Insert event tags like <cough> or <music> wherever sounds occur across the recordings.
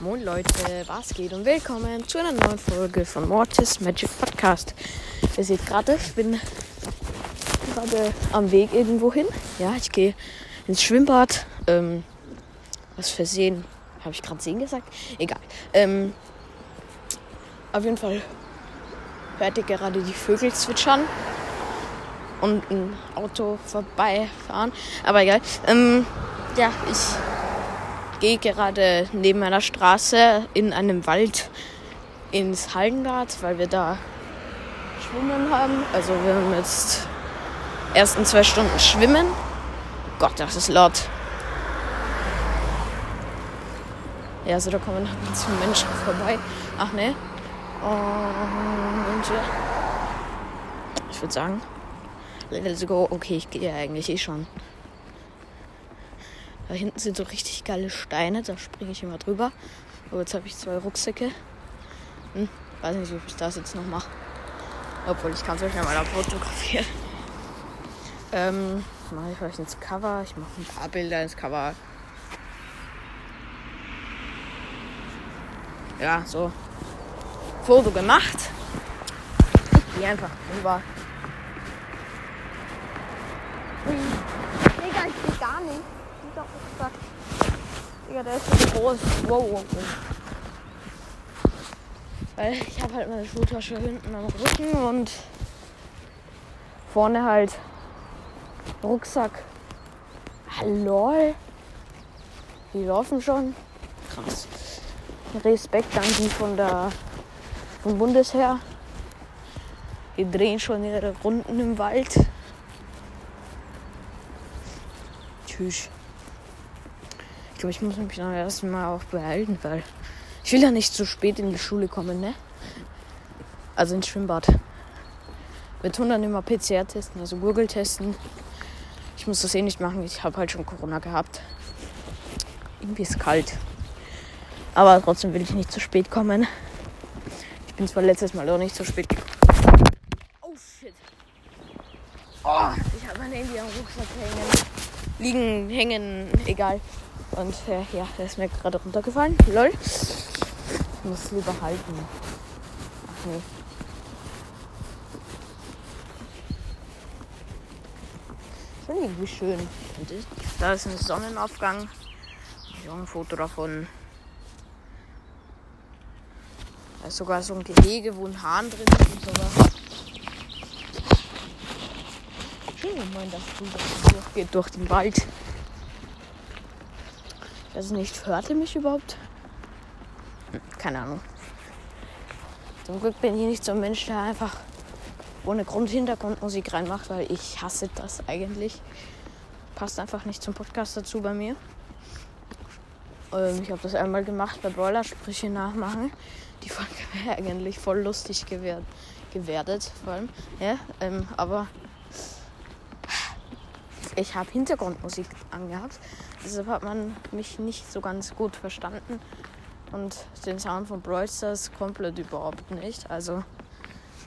Moin Leute, was geht und willkommen zu einer neuen Folge von Mortis Magic Podcast. Ihr seht gerade, ich bin gerade am Weg irgendwo hin. Ja, ich gehe ins Schwimmbad. Ähm, was für Seen? Habe ich gerade Seen gesagt? Egal. Ähm, auf jeden Fall hört ihr gerade die Vögel zwitschern und ein Auto vorbeifahren. Aber egal. Ähm, ja, ich gehe gerade neben einer Straße in einem Wald ins Hallenbad, weil wir da schwimmen haben. Also wir haben jetzt ersten zwei Stunden schwimmen. Gott, das ist laut. Ja, also da kommen halt ganz viele Menschen vorbei. Ach ne. Und ja. Ich würde sagen, let's go. Okay, ich gehe eigentlich eh schon. Da hinten sind so richtig geile Steine, da springe ich immer drüber. Aber jetzt habe ich zwei Rucksäcke. Hm, weiß nicht, ob ich das jetzt noch mache. Obwohl ich kann es euch ja mal fotografieren. Ähm, mache ich euch ins Cover. Ich mache ein paar Bilder ins Cover. Ja, so. Foto gemacht. Ich gehe einfach drüber. Digga, ich sehe gar nicht. Doch gesagt. Digga, der ist so groß. Wow, wow, wow. Weil ich habe halt meine Schultasche hinten am Rücken und vorne halt Rucksack. Hallo. Die laufen schon. Krass. Respekt an die von der vom Bundesheer. Die drehen schon ihre Runden im Wald. Tschüss. Ich glaube, ich muss mich dann erstmal auch behalten, weil ich will ja nicht zu spät in die Schule kommen, ne? Also ins Schwimmbad. Wir tun dann immer PCR testen, also Google testen. Ich muss das eh nicht machen, ich habe halt schon Corona gehabt. Irgendwie ist kalt. Aber trotzdem will ich nicht zu spät kommen. Ich bin zwar letztes Mal auch nicht zu spät gekommen. Oh shit. Oh, ich habe mein Handy am Rucksack hängen. Liegen, hängen, egal. Und äh, ja, der ist mir gerade runtergefallen. Lol. Ich muss lieber halten. Ach nee. Schon irgendwie schön. Und da ist ein Sonnenaufgang. Ich habe ein Foto davon. Da ist sogar so ein Gehege, wo ein Hahn drin ist und sowas. Schön, wenn man das durchgeht durch den Wald. Ich weiß nicht, hört ihr mich überhaupt? Keine Ahnung. Zum Glück bin ich nicht so ein Mensch, der einfach ohne Grund Hintergrundmusik reinmacht, weil ich hasse das eigentlich. Passt einfach nicht zum Podcast dazu bei mir. Ähm, ich habe das einmal gemacht bei Brawler-Sprüche nachmachen. Die Folge <laughs> wäre eigentlich voll lustig gewert, gewertet, vor allem. Ja, ähm, aber ich habe Hintergrundmusik angehabt. Deshalb hat man mich nicht so ganz gut verstanden. Und den Sound von Brawl Stars komplett überhaupt nicht. Also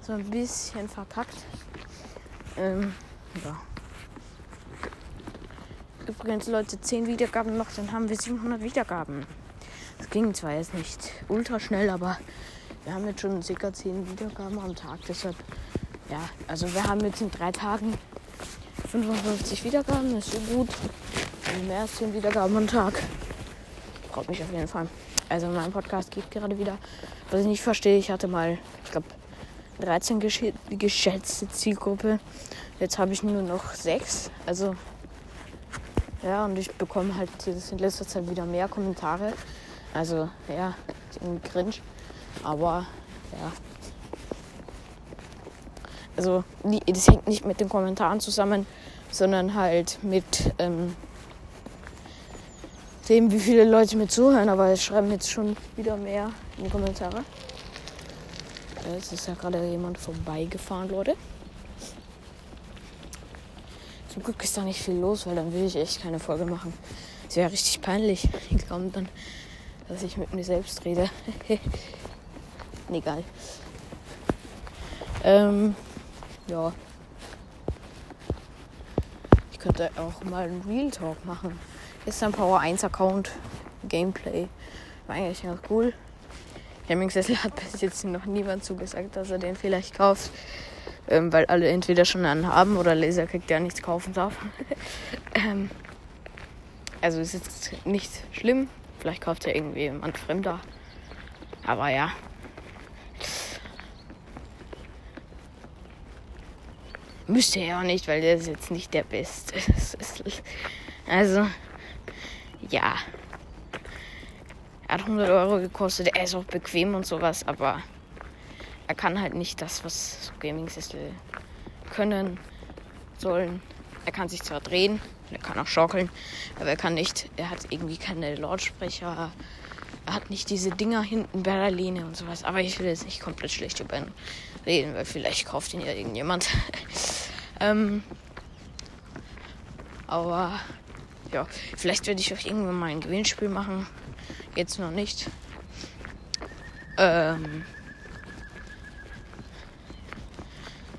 so ein bisschen verkackt. Ähm, ja. Übrigens, Leute, 10 Wiedergaben noch, dann haben wir 700 Wiedergaben. Das ging zwar jetzt nicht ultra schnell, aber wir haben jetzt schon ca. 10 Wiedergaben am Tag. Deshalb, ja, also wir haben jetzt in drei Tagen 55 Wiedergaben, das ist so gut. Mehr als 10 Wiedergaben am Tag. Freut mich auf jeden Fall. Also mein Podcast geht gerade wieder. Was ich nicht verstehe, ich hatte mal, ich glaube, 13 gesch geschätzte Zielgruppe. Jetzt habe ich nur noch 6. Also ja, und ich bekomme halt in letzter Zeit wieder mehr Kommentare. Also ja, ist irgendwie cringe. Aber ja. Also das hängt nicht mit den Kommentaren zusammen, sondern halt mit ähm, dem, wie viele Leute mir zuhören. Aber es schreiben jetzt schon wieder mehr in die Kommentare. Es ist ja gerade jemand vorbeigefahren, Leute. Zum Glück ist da nicht viel los, weil dann will ich echt keine Folge machen. Es wäre richtig peinlich. Die glauben dann, dass ich mit mir selbst rede. <laughs> egal. Ähm, ja. Ich könnte auch mal einen Real Talk machen. Ist ein Power 1 Account Gameplay. War eigentlich ganz cool. Gaming-Sessel <laughs> hat bis jetzt noch niemand zugesagt, dass er den vielleicht kauft. Ähm, weil alle entweder schon einen haben oder Laser kriegt, der nichts kaufen darf. <laughs> ähm, also ist jetzt nicht schlimm. Vielleicht kauft ja irgendwie jemand Fremder. Aber ja. Müsste er auch nicht, weil der ist jetzt nicht der Beste. <laughs> Also, ja. Er hat 100 Euro gekostet. Er ist auch bequem und sowas, aber er kann halt nicht das, was Gaming-Sessel können sollen. Er kann sich zwar drehen, er kann auch schaukeln, aber er kann nicht, er hat irgendwie keine Lautsprecher, er hat nicht diese Dinger hinten bei der Lehne und sowas. Aber ich will jetzt nicht komplett schlecht über ihn reden, weil vielleicht kauft ihn ja irgendjemand. <laughs> ähm, aber ja, vielleicht werde ich auch irgendwann mal ein Gewinnspiel machen. Jetzt noch nicht. Ähm,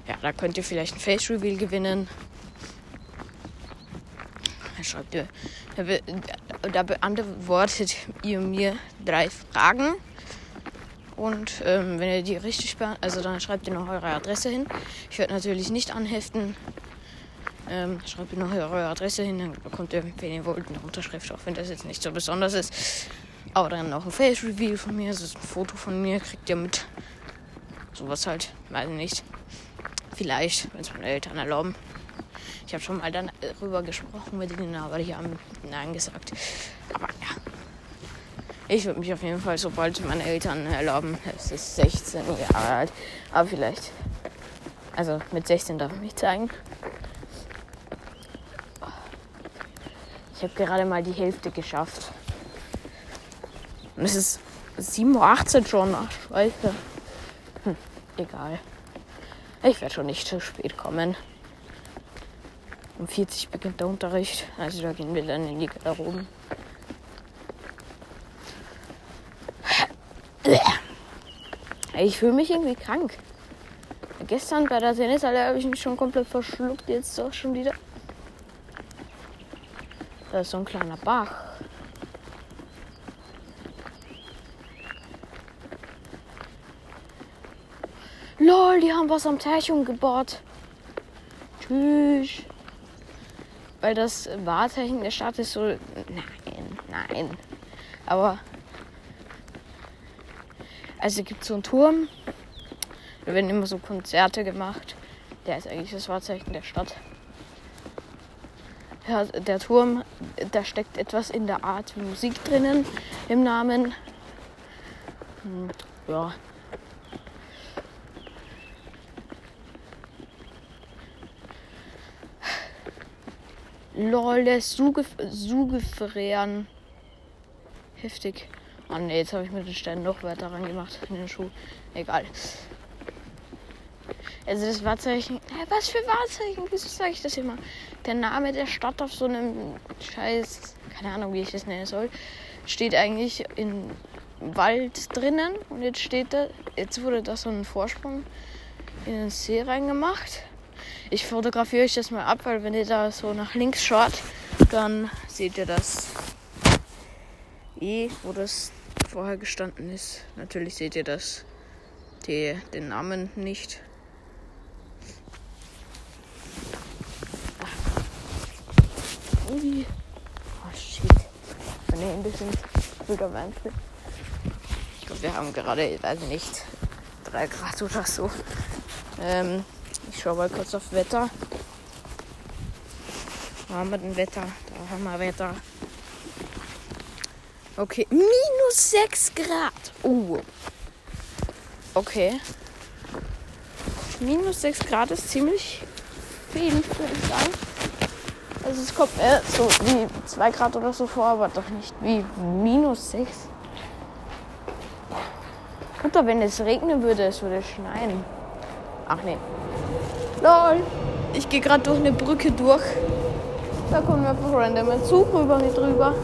ja, da könnt ihr vielleicht ein Face Reveal gewinnen. Da schreibt ihr, da beantwortet ihr mir drei Fragen. Und ähm, wenn ihr die richtig beantwortet, also dann schreibt ihr noch eure Adresse hin. Ich werde natürlich nicht anheften. Ähm, schreibt ihr noch eure Adresse hin, dann bekommt ihr, wenn ihr wollt, eine Unterschrift, auch wenn das jetzt nicht so besonders ist. Aber dann noch ein Face Reveal von mir, also ein Foto von mir, kriegt ihr mit. Sowas halt, weiß ich nicht. Vielleicht, wenn es meine Eltern erlauben. Ich habe schon mal darüber gesprochen mit ihnen, aber die haben Nein gesagt. Aber ja. Ich würde mich auf jeden Fall, sobald meine Eltern erlauben, es ist 16 Jahre alt, aber vielleicht. Also mit 16 darf ich mich zeigen. Ich habe gerade mal die Hälfte geschafft. Und es ist 7.18 Uhr schon. Ach, Scheiße. Hm, egal. Ich werde schon nicht zu spät kommen. Um 40 beginnt der Unterricht. Also da gehen wir dann in die Garderoben. Ich fühle mich irgendwie krank. Gestern bei der Tennishalle habe ich mich schon komplett verschluckt. Jetzt doch schon wieder. Da ist so ein kleiner Bach. Lol, die haben was am Teich umgebaut. Tschüss. Weil das Wahrzeichen der Stadt ist so. Nein, nein. Aber. Also gibt so einen Turm. Da werden immer so Konzerte gemacht. Der ist eigentlich das Wahrzeichen der Stadt. Der Turm, da steckt etwas in der Art Musik drinnen im Namen. Hm, ja, Lol, der ist Sugefrean. Heftig. Oh ne, jetzt habe ich mit den Steinen noch weiter rangemacht in den Schuh. Egal. Also das Wahrzeichen. Was für Wahrzeichen? Wieso sage ich das immer? Der Name der Stadt auf so einem Scheiß, keine Ahnung, wie ich das nennen soll, steht eigentlich in Wald drinnen. Und jetzt steht da, jetzt wurde da so ein Vorsprung in den See reingemacht. Ich fotografiere euch das mal ab, weil wenn ihr da so nach links schaut, dann seht ihr das E, wo das vorher gestanden ist. Natürlich seht ihr das, die, den Namen nicht. Irgendwie. Oh shit. Ihr ein bisschen ruhiger Weinfeld. Ich glaube, wir haben gerade, weiß ich nicht, drei Grad oder so. Ähm, ich schaue mal kurz auf Wetter. Wo haben wir denn Wetter? Da haben wir Wetter. Okay, minus 6 Grad. Oh. Okay. Minus 6 Grad ist ziemlich viel, würde ich sagen. Also es kommt mir so wie 2 Grad oder so vor, aber doch nicht wie minus 6. Guter, wenn es regnen würde, es würde schneien. Ach nee. Lol. Ich gehe gerade durch eine Brücke durch. Da kommt einfach random ein Zug rüber mit drüber.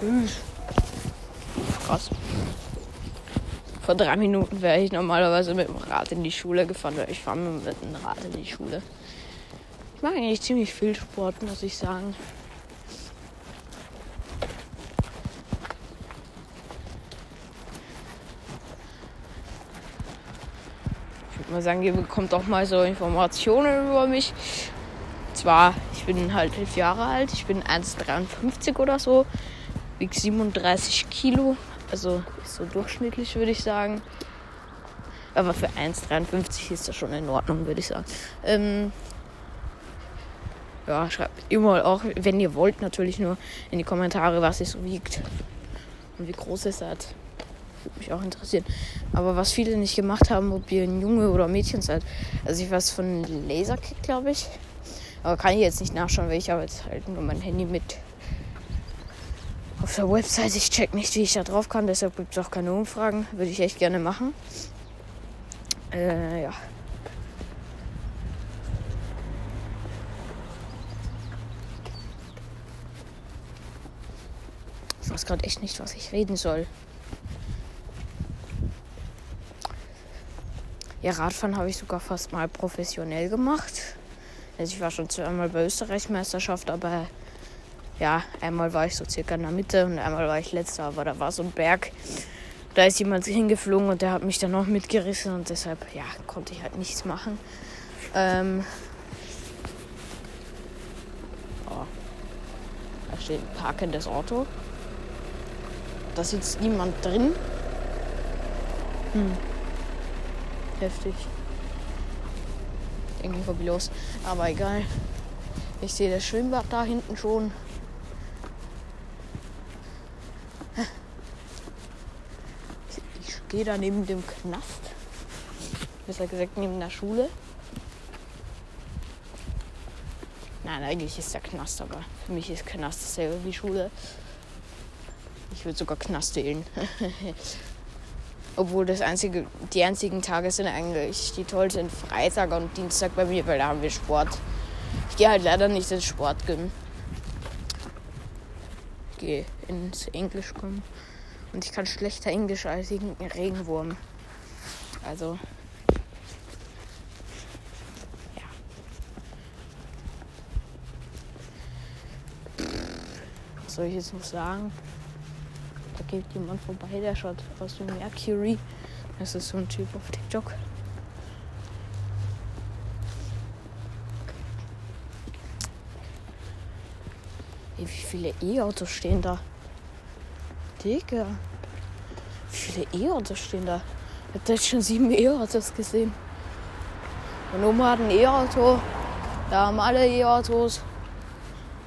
Tschüss. Krass. Vor drei Minuten wäre ich normalerweise mit dem Rad in die Schule gefahren, weil ich fahre mit dem Rad in die Schule mache eigentlich ziemlich viel Sport, muss ich sagen. Ich würde mal sagen, ihr bekommt auch mal so Informationen über mich. Zwar, ich bin halt elf Jahre alt, ich bin 1,53 oder so, wieg 37 Kilo, also so durchschnittlich würde ich sagen. Aber für 1,53 ist das schon in Ordnung, würde ich sagen. Ähm, ja, schreibt immer auch, wenn ihr wollt, natürlich nur in die Kommentare, was ihr so wiegt und wie groß ihr seid. Würde mich auch interessieren. Aber was viele nicht gemacht haben, ob ihr ein Junge oder ein Mädchen seid. Also ich weiß von Laserkick, glaube ich. Aber kann ich jetzt nicht nachschauen, weil ich habe jetzt halt nur mein Handy mit auf der Website. Ich check nicht, wie ich da drauf kann, deshalb gibt es auch keine Umfragen. Würde ich echt gerne machen. Äh, ja. Weiß gerade echt nicht, was ich reden soll. Ja, Radfahren habe ich sogar fast mal professionell gemacht. Also ich war schon zweimal bei Österreichmeisterschaft, aber ja, einmal war ich so circa in der Mitte und einmal war ich letzter, aber da war so ein Berg. Da ist jemand hingeflogen und der hat mich dann noch mitgerissen und deshalb, ja, konnte ich halt nichts machen. Ähm oh. Da steht ein parkendes Auto. Da sitzt niemand drin. Hm. Heftig. Irgendwie hobbylos. Aber egal. Ich sehe das Schwimmbad da hinten schon. Ich gehe da neben dem Knast. Besser gesagt neben der Schule. Nein, eigentlich ist der Knast, aber für mich ist Knast dasselbe wie Schule. Würde sogar Knast wählen. Obwohl das einzige, die einzigen Tage sind eigentlich die tollsten Freitag und Dienstag bei mir, weil da haben wir Sport. Ich gehe halt leider nicht ins Sportgym. Ich gehe ins Englisch kommen. Und ich kann schlechter Englisch als ein Regenwurm. Also. Ja. Was soll ich jetzt noch sagen? Geht jemand vorbei, der schaut aus wie Mercury. Das ist so ein Typ auf TikTok. Ey, wie viele E-Autos stehen da? Digga. Wie viele E-Autos stehen da? Ich hab jetzt schon sieben E-Autos gesehen. Meine Oma hat ein E-Auto. Da haben alle E-Autos.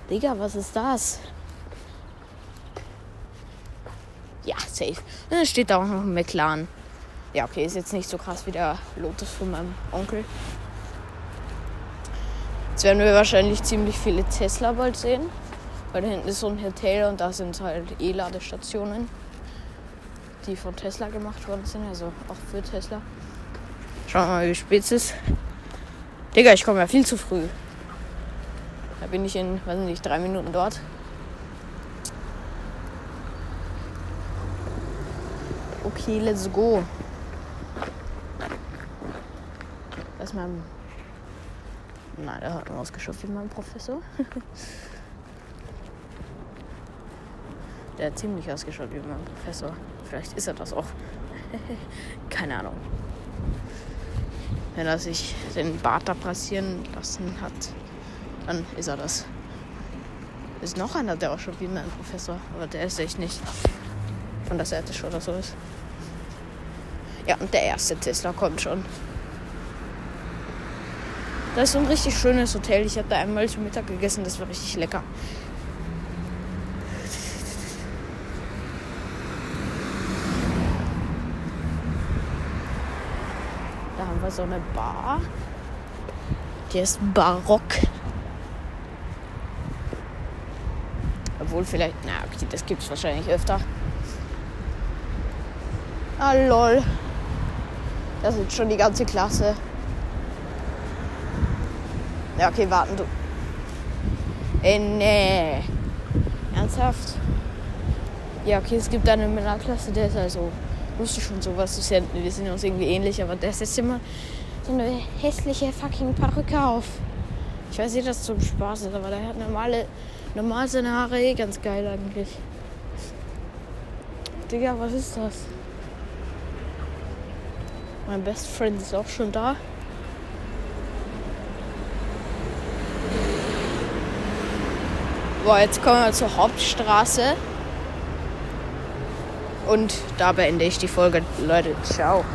Digga, was ist das? Ja, safe. Und dann steht da auch noch ein McLaren. Ja, okay, ist jetzt nicht so krass wie der Lotus von meinem Onkel. Jetzt werden wir wahrscheinlich ziemlich viele Tesla bald sehen. Weil da hinten ist so ein Hotel und da sind halt E-Ladestationen, die von Tesla gemacht worden sind, also auch für Tesla. Schauen wir mal, wie spät es ist. Digga, ich komme ja viel zu früh. Da bin ich in, weiß nicht, drei Minuten dort. Okay, let's go. Das ist mein. Nein, der hat nur ausgeschaut wie mein Professor. Der hat ziemlich ausgeschaut wie mein Professor. Vielleicht ist er das auch. <laughs> Keine Ahnung. Wenn er sich den Bart abrasieren lassen hat, dann ist er das. Ist noch einer, der auch schon wie mein Professor, aber der ist echt nicht schon oder so ist. Ja, und der erste Tesla kommt schon. Das ist so ein richtig schönes Hotel. Ich habe da einmal zu Mittag gegessen, das war richtig lecker. Da haben wir so eine Bar. Die ist barock. Obwohl vielleicht, na okay, das gibt es wahrscheinlich öfter. Ah lol. Das ist schon die ganze Klasse. Ja, okay, warten du. Ey, nee. Ernsthaft? Ja, okay, es gibt eine Männerklasse, der ist also wusste schon sowas zu senden. Wir sind uns irgendwie ähnlich, aber der setzt immer so eine hässliche fucking Perücke auf. Ich weiß nicht, dass das zum Spaß ist, aber der hat normale, normal seine Haare eh ganz geil eigentlich. Digga, was ist das? Mein Best Friend ist auch schon da. Boah, jetzt kommen wir zur Hauptstraße. Und da beende ich die Folge. Leute, ciao.